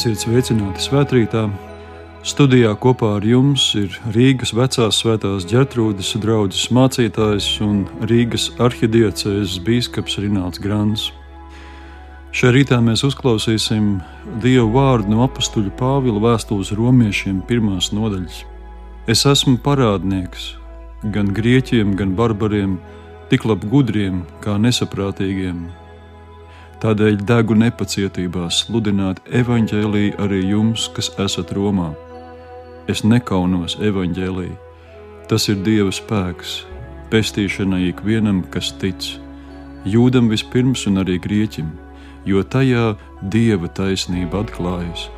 Esiet sveicināti svētkrītā. Studijā kopā ar jums ir Rīgas vecās svētās ģertrūdes draugs mācītājs un Rīgas arhidiecēs bīskaps Rināls Grants. Šajā rītā mēs uzklausīsim Dieva vārdu no apakstuļa Pāvila vēstules romiešiem, pirmās nodaļas. Es esmu parādnieks gan grieķiem, gan barbariem, tik labi gudriem kā nesaprātīgiem Tādēļ degu nepacietībā sludināt evaņģēlīju arī jums, kas esat Romā. Es nekaunos evaņģēlīju. Tas ir Dieva spēks, pestīšanai ikvienam, kas tic, jūdam vispirms un arī grieķim, jo tajā Dieva taisnība atklājas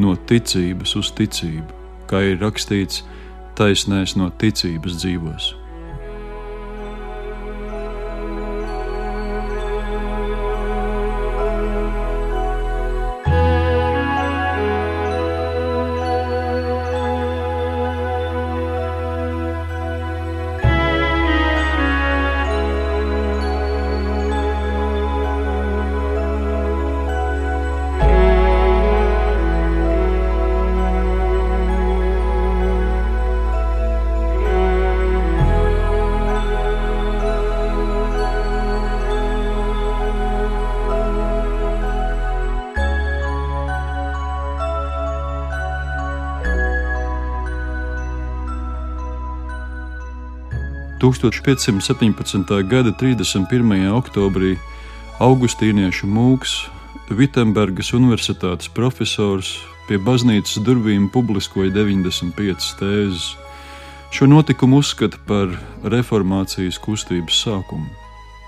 no ticības uz ticību, kā ir rakstīts, taisnēs no ticības dzīvos. 1517. gada 31. oktobrī Augustīniešu mūks, Vitsenbergas Universitātes profesors, pie baznīcas durvīm publiskoja 95 tēzes. Šo notikumu uzskata par reformācijas kustības sākumu.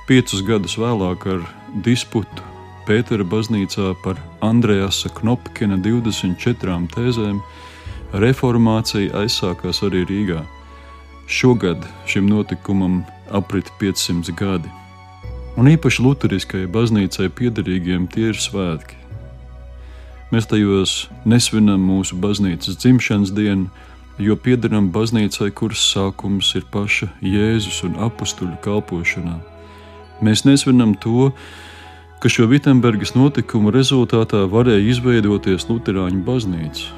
Piecus gadus vēlāk ar disputu Pētera baznīcā par Andrejasa Knopkina 24 tēzēm reformācija aizsākās arī Rīgā. Šogad šim notikumam aprit 500 gadi, un īpaši Lutheriskajai baznīcai piederīgiem tie ir svētki. Mēs tajos nesvinam mūsu baznīcas dzimšanas dienu, jo piederam baznīcai, kuras sākums ir paša Jēzus un apstuļu kalpošanā. Mēs nesvinam to, ka šo Vitsenbergas notikumu rezultātā varēja izveidoties Lutāņu baznīca,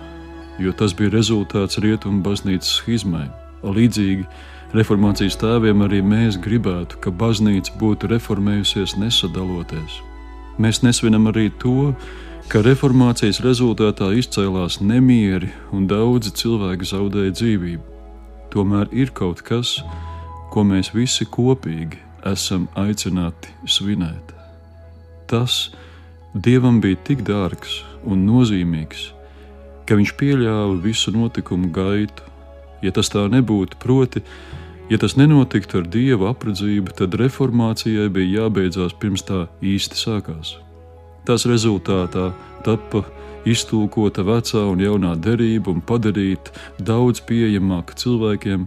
jo tas bija rezultāts rietumu baznīcas schizmai. Līdzīgi reformācijas tēviem arī mēs gribētu, ka baznīca būtu reformējusies nesadaloties. Mēs nesvinam arī to, ka reformācijas rezultātā izcēlās nemieri un daudzi cilvēki zaudēja dzīvību. Tomēr ir kaut kas, ko mēs visi kopīgi esam aicināti svinēt. Tas Dievam bija tik dārgs un nozīmīgs, ka viņš pieļāva visu notikumu gaitu Ja tas tā nebūtu, proti, ja tas nenotiktu ar dieva apredzību, tad reformācijai bija jābeidzās pirms tā īsti sākās. Tās rezultātā tappa iztulkota vecā un jaunā derība un padarīta daudz pieejamāka cilvēkiem,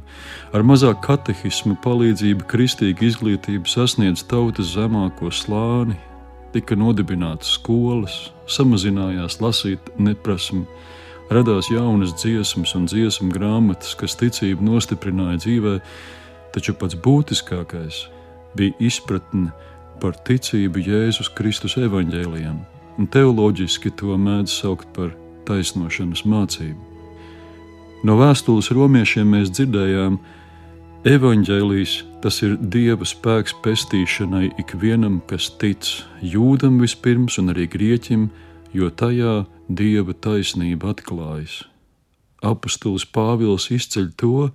ar mazāk katehismu palīdzību kristīga izglītība sasniedz tautas zemāko slāni, tika nodibinātas skolas, samazinājās lasīt neprasmu, radās jaunas dziesmas un dziesmu grāmatas, kas ticību nostiprināja dzīvē, taču pats būtiskākais bija izpratne par ticību Jēzus Kristus evaņģēlijam, un teoloģiski to mēdz saukt par taisnošanas mācību. No vēstules romiešiem mēs dzirdējām, ka evaņģēlijs tas ir Dieva spēks pestīšanai ikvienam, kas tic, jūdam vispirms un arī grieķim, jo tajā ir dieva taisnība atklājas. Apostols Pāvils izceļ to,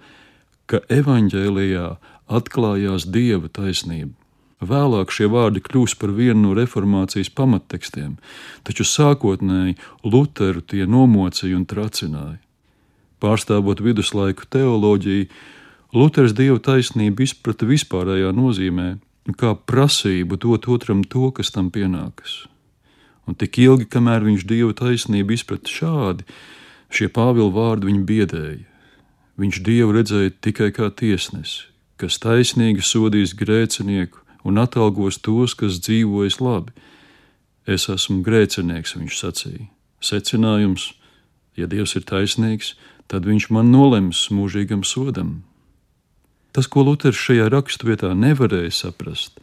ka evaņģēlijā atklājās dieva taisnība. Vēlāk šie vārdi kļūst par vienu no reformācijas pamattekstiem, taču sākotnēji Lutheru tie nomocīja un tracināja. Pārstāvot viduslaiku teoloģiju, Luters dievu taisnību izprata vispārējā nozīmē, kā prasību dot otram to, kas tam pienākas un tik ilgi, kamēr viņš dievu taisnību izprata šādi, šie Pāvila vārdi viņu biedēja. Viņš dievu redzēja tikai kā tiesnesi, kas taisnīgi sodīs grēcinieku un atalgos tos, kas dzīvojas labi. Es esmu grēcinieks, viņš sacīja. Secinājums, ja Dievs ir taisnīgs, tad viņš man nolems mūžīgam sodam. Tas, ko Luters šajā raksturvietā nevarēja saprast,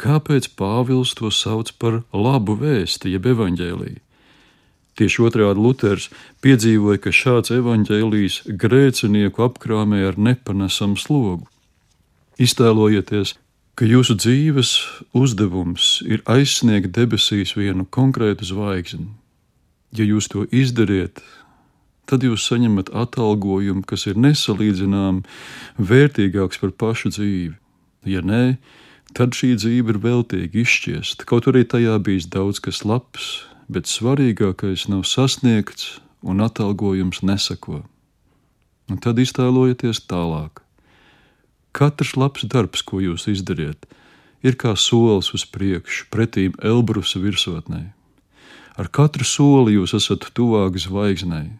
Kāpēc Pāvils to sauc par labu vēsti, jeb evaņģēlīju? Tieši otrādi Luters piedzīvoja, ka šāds evaņģēlijs grēcinieku apkrāmē ar nepanesamu slogu. Iztēlojieties, ka jūsu dzīves uzdevums ir aizsniegt debesīs vienu konkrētu zvaigzni. Ja jūs to izdariet, tad jūs saņemat atalgojumu, kas ir nesalīdzināmi vērtīgāks par pašu dzīvi. Ja nē, tad šī dzīve ir veltīgi izšķiesta, kaut arī tajā bijis daudz kas labs, bet svarīgākais nav sasniegts un atalgojums nesako. Un tad iztēlojieties tālāk. Katrs labs darbs, ko jūs izdariet, ir kā solis uz priekšu, pretīm Elbrusa virsotnē. Ar katru soli jūs esat tuvāk zvaigznei.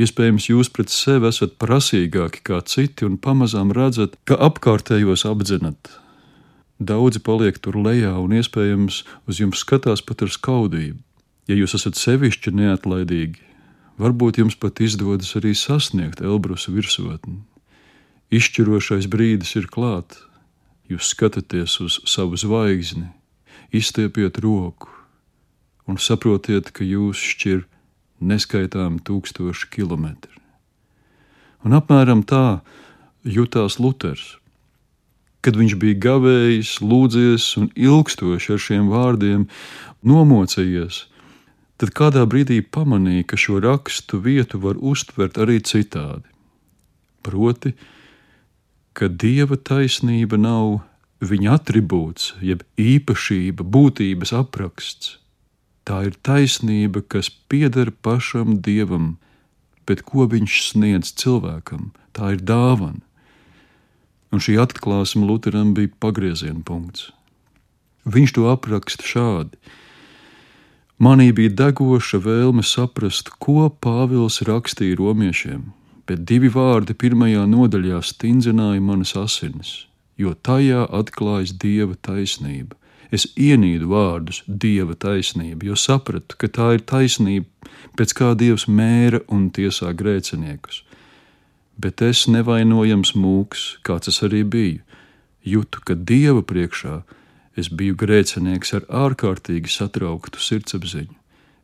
Iespējams, jūs pret sevi esat prasīgāki kā citi un pamazām redzat, ka apkārtējos apdzenat. Daudzi paliek tur lejā un iespējams uz jums skatās pat ar skaudību. Ja jūs esat sevišķi neatlaidīgi, varbūt jums pat izdodas arī sasniegt Elbrusa virsotni. Izšķirošais brīdis ir klāt. Jūs skatāties uz savu zvaigzni, izstiepiet roku un saprotiet, ka jūs šķir neskaitām tūkstoši kilometri. Un apmēram tā jutās Luters. Kad viņš bija gavējis, lūdzies un ilgstoši ar šiem vārdiem nomocījies, tad kādā brīdī pamanīja, ka šo rakstu vietu var uztvert arī citādi. Proti, ka dieva taisnība nav viņa attribūts, jeb īpašība, būtības apraksts. Tā ir taisnība, kas pieder pašam dievam, bet ko viņš sniedz cilvēkam, tā ir dāvana. Un šī atklāsme Lutheram bija pagrieziena punkts. Viņš to apraksta šādi: Manī bija degoša vēlme saprast, ko Pāvils rakstīja romiešiem, bet divi vārdi pirmajā nodaļā stingzināja manas asinis, jo tajā atklājas dieva taisnība. Es ienīdu vārdus dieva taisnība, jo sapratu, ka tā ir taisnība, pēc kā dievs mēra un tiesā grēciniekus. Bet es nevainojams mūks, kāds es arī biju, jūtu, ka dieva priekšā es biju grēcinieks ar ārkārtīgi satrauktu sirdsapziņu.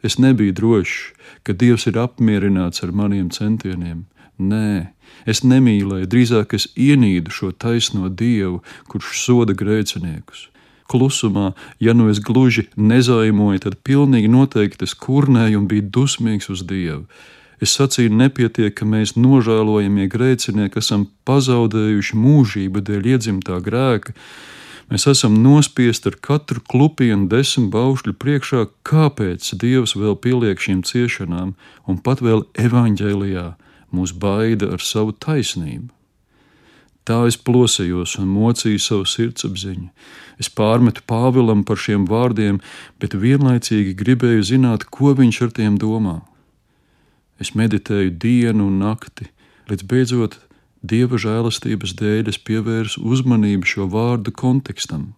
Es nebiju drošs, ka Dievs ir apmierināts ar maniem centieniem, Nē, es nemīlēju, drīzāk es ienīdu šo taisno dievu, kurš soda grēciniekus. Klusumā, ja nu es gluži nezaimoju, tad pilnīgi noteikti es kurnēju un biju dusmīgs uz dievu. Es sacīju, nepietiek, ka mēs nožēlojamie grēcinieki esam pazaudējuši mūžību dēļ iedzimtā grēka. Mēs esam nospiesti ar katru klupienu desmit baušļu priekšā, kāpēc Dievs vēl pieliek šīm ciešanām un pat vēl evaņģēlijā mūs baida ar savu taisnību. Tā es plosējos un mocīju savu sirdsapziņu. Es pārmetu Pāvilam par šiem vārdiem, bet vienlaicīgi gribēju zināt, ko viņš ar tiem domā. Es meditēju dienu un nakti, līdz beidzot dieva žēlastības dēļ es pievērsu uzmanību šo vārdu kontekstam,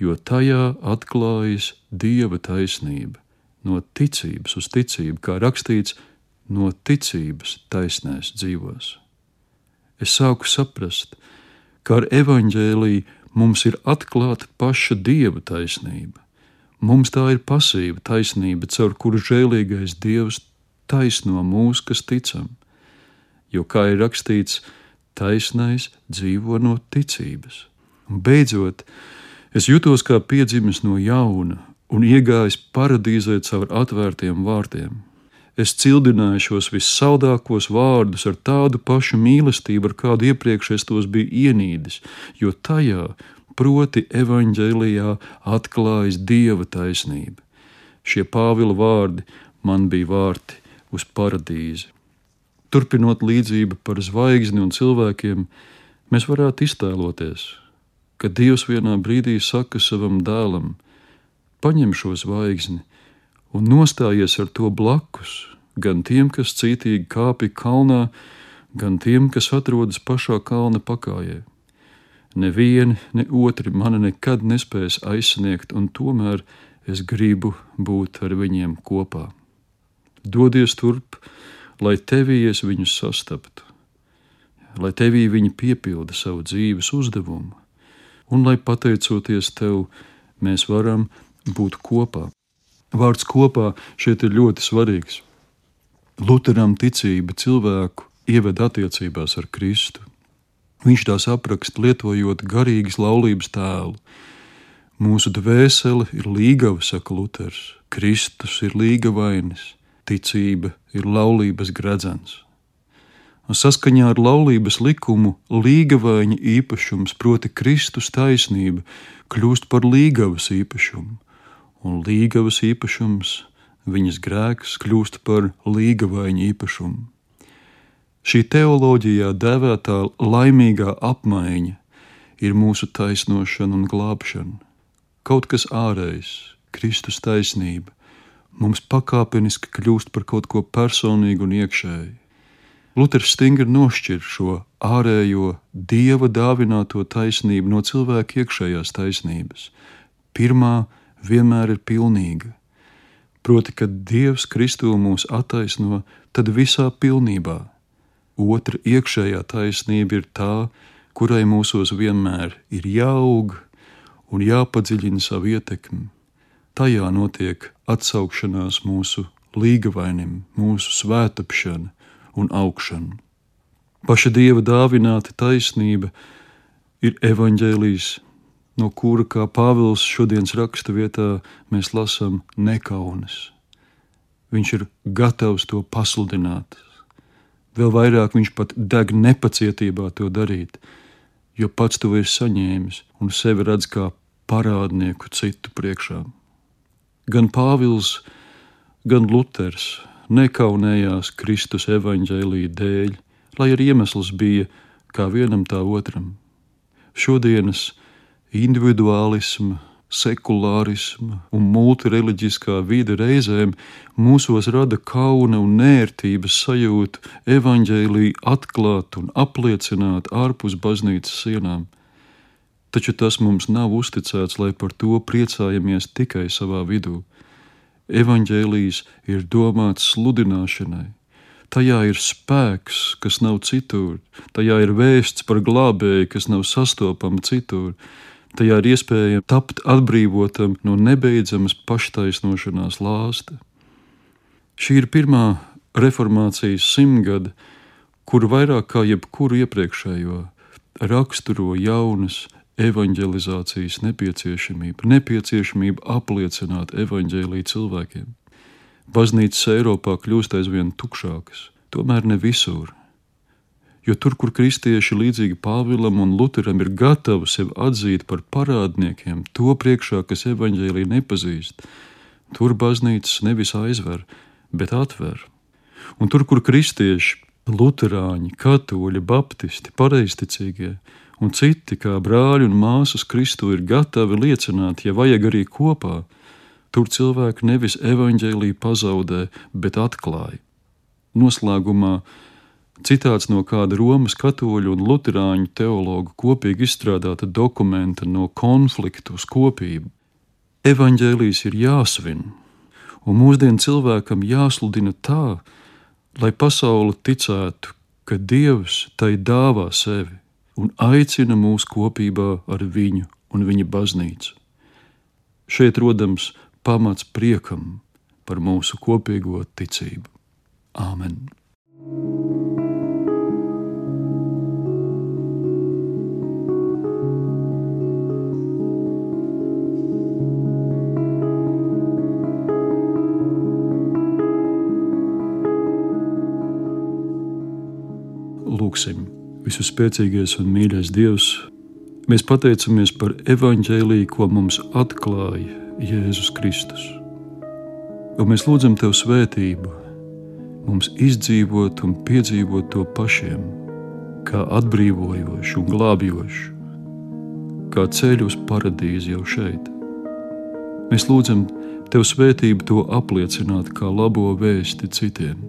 jo tajā atklājas dieva taisnība, no ticības uz ticību, kā rakstīts, no ticības taisnēs dzīvos. Es sāku saprast, ka ar evaņģēlīju mums ir atklāta paša dieva taisnība. Mums tā ir pasīva taisnība, caur kuru žēlīgais dievs taisno mūs, kas ticam. Jo, kā ir rakstīts, taisnais dzīvo no ticības. Un beidzot, es jutos kā piedzimis no jauna un iegājis paradīzē caur atvērtiem vārtiem. Es cildināju šos vissaldākos vārdus ar tādu pašu mīlestību, ar kādu iepriekš es tos biju ienīdis, jo tajā, proti, evaņģēlijā, atklājas dieva taisnība. Šie Pāvila vārdi man bija vārti uz paradīzi. Turpinot līdzību par zvaigzni un cilvēkiem, mēs varētu iztēloties, ka Dievs vienā brīdī saka savam dēlam: Paņem šo zvaigzni un nostājies ar to blakus, gan tiem, kas cītīgi kāpj kalnā, gan tiem, kas atrodas pašā kalna pakājē. Nevieni, ne otri mani nekad nespēs aizsniegt, un tomēr es gribu būt ar viņiem kopā. Dodies turp, lai tevī es viņus sastaptu, lai tevī viņi piepilda savu dzīves uzdevumu, un lai pateicoties tev, mēs varam būt kopā. Vārds kopā šeit ir ļoti svarīgs. Lutheram ticība cilvēku ieved attiecībās ar Kristu. Viņš tās apraksta lietojot garīgas laulības tēlu. Mūsu dvēsele ir līgava, saka Luters, Kristus ir līgavainis, ticība ir laulības gredzens. Saskaņā ar laulības likumu līgavaini īpašums, proti Kristus taisnība, kļūst par līgavas īpašumu, un līgavas īpašums, viņas grēks, kļūst par līgavaini īpašumu. Šī teoloģijā dēvētā laimīgā apmaiņa ir mūsu taisnošana un glābšana. Kaut kas ārējs, Kristus taisnība, mums pakāpeniski kļūst par kaut ko personīgu un iekšēju. Luters stingri nošķir šo ārējo dieva dāvināto taisnību no cilvēka iekšējās taisnības. Pirmā vienmēr ir pilnīga. Proti, kad Dievs Kristū mūs attaisno, tad visā pilnībā. Otra iekšējā taisnība ir tā, kurai mūsos vienmēr ir jāaug un jāpadziļina savu ietekmi. Tajā notiek atsaukšanās mūsu līgavainim, mūsu svētapšana, un augšanu. Paša dieva dāvināta taisnība ir evaņģēlijs, no kura, kā Pāvils šodienas raksta vietā, mēs lasām nekaunas. Viņš ir gatavs to pasludināt. Vēl vairāk viņš pat deg nepacietībā to darīt, jo pats to ir saņēmis un sevi redz kā parādnieku citu priekšā. Gan Pāvils, gan Luters nekaunējās Kristus evaņģēlīja dēļ, lai arī iemesls bija kā vienam tā otram. Šodienas individuālisma, sekulārisma un multireliģiskā vide reizēm mūsos rada kauna un nērtības sajūtu evaņģēlīju atklāt un apliecināt ārpus baznīcas sienām. Taču tas mums nav uzticēts, lai par to priecājamies tikai savā vidū. Evanģēlijas ir domāts sludināšanai. Tajā ir spēks, kas nav citur, tajā ir vēsts par glābēju, kas nav sastopama citur. Tajā ir iespēja tapt atbrīvotam no nebeidzamas paštaisnošanās lāsta. Šī ir pirmā reformācijas simtgade, kur vairāk kā jebkuru iepriekšējo raksturo jaunas evanģelizācijas nepieciešamība, nepieciešamība apliecināt evaņģēlīju cilvēkiem. Baznīcas Eiropā kļūst aizvien tukšākas, tomēr ne visur. Jo tur, kur kristieši līdzīgi Pāvilam un Lutheram ir gatavi sevi atzīt par parādniekiem, to priekšā, kas evaņģēlīju nepazīst, tur baznīcas nevis aizver, bet atver. Un tur, kur kristieši, luterāņi, katoļi, baptisti, pareizticīgie, un citi, kā brāļi un māsas Kristu, ir gatavi liecināt, ja vajag arī kopā. Tur cilvēki nevis evaņģēlīju pazaudē, bet atklāja. Noslēgumā citāts no kāda Romas katoļu un luterāņu teologu kopīgi izstrādāta dokumenta no konfliktu uz kopību. Evanģēlijas ir jāsvin, un mūsdienu cilvēkam jāsludina tā, lai pasaule ticētu, ka Dievs tai dāvā sevi un aicina mūs kopībā ar viņu un viņa baznīcu. Šeit rodams pamats priekam par mūsu kopīgo ticību. Āmen! Lūksim! Vispēcīgais un mīļais Dievs, mēs pateicamies par evaņģēlīju, ko mums atklāja Jēzus Kristus. Un mēs lūdzam Tev svētību, mums izdzīvot un piedzīvot to pašiem, kā atbrīvojošu un glābjošu, kā ceļu uz paradīzi jau šeit. Mēs lūdzam Tev svētību to apliecināt kā labo vēsti citiem,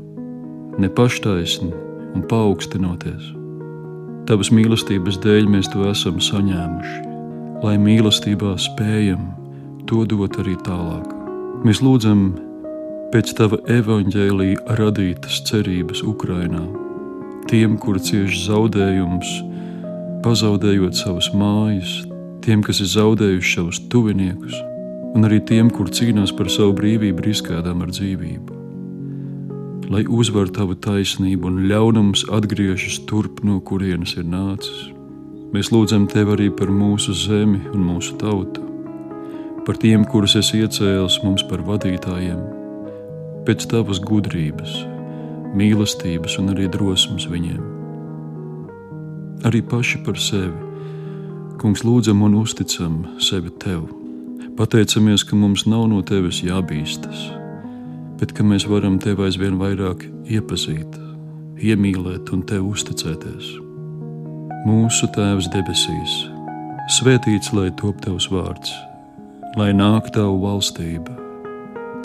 ne paštaisni un paaugstinoties Tavas mīlestības dēļ mēs to esam saņēmuši, lai mīlestībā spējam to dot arī tālāk. Mēs lūdzam pēc Tava evaņģēlīja radītas cerības Ukrainā, tiem, kuri cieš zaudējumus, pazaudējot savas mājas, tiem, kas ir zaudējuši savus tuviniekus, un arī tiem, kur cīnās par savu brīvību, riskēdām ar dzīvību. Lai uzvar tavu taisnību un ļaunums atgriežas turp, no kurienes ir nācis. Mēs lūdzam tevi arī par mūsu zemi un mūsu tautu, par tiem, kurus esi iecēlis mums par vadītājiem, pēc tavas gudrības, mīlestības un arī drosmes viņiem. Arī paši par sevi, Kungs, lūdzam un uzticam sevi tev. Pateicamies, ka mums nav no tevis jābīstas, bet ka mēs varam tevi aizvien vairāk iepazīt, iemīlēt un tev uzticēties. Mūsu Tēvs debesīs, svētīts lai top tavs vārds, lai nāk tava valstība,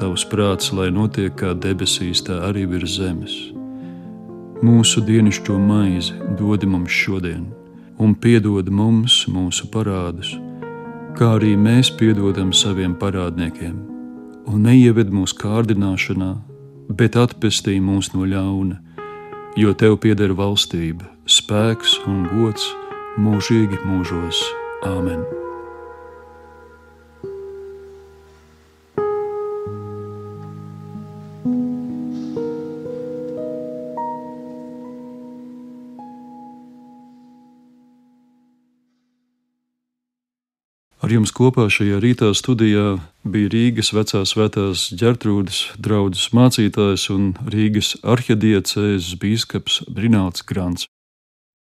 tavs prāts, lai notiek kā debesīs, tā arī virs zemes. Mūsu dienascho maizi dod mums šodien, un piedod mums mūsu parādus, kā arī mēs piedodam saviem parādniekiem, un neieved mūsu kārdināšanā, bet atpestī mūs no ļauna jo tev pieder valstība, spēks un gods mūžīgi mūžos. Āmen! Jums kopā šajā rītā studijā bija Rīgas vecās svētās ģertrūdas draudzes mācītājs un Rīgas arhidiecēzes bīskaps Brināls Grants.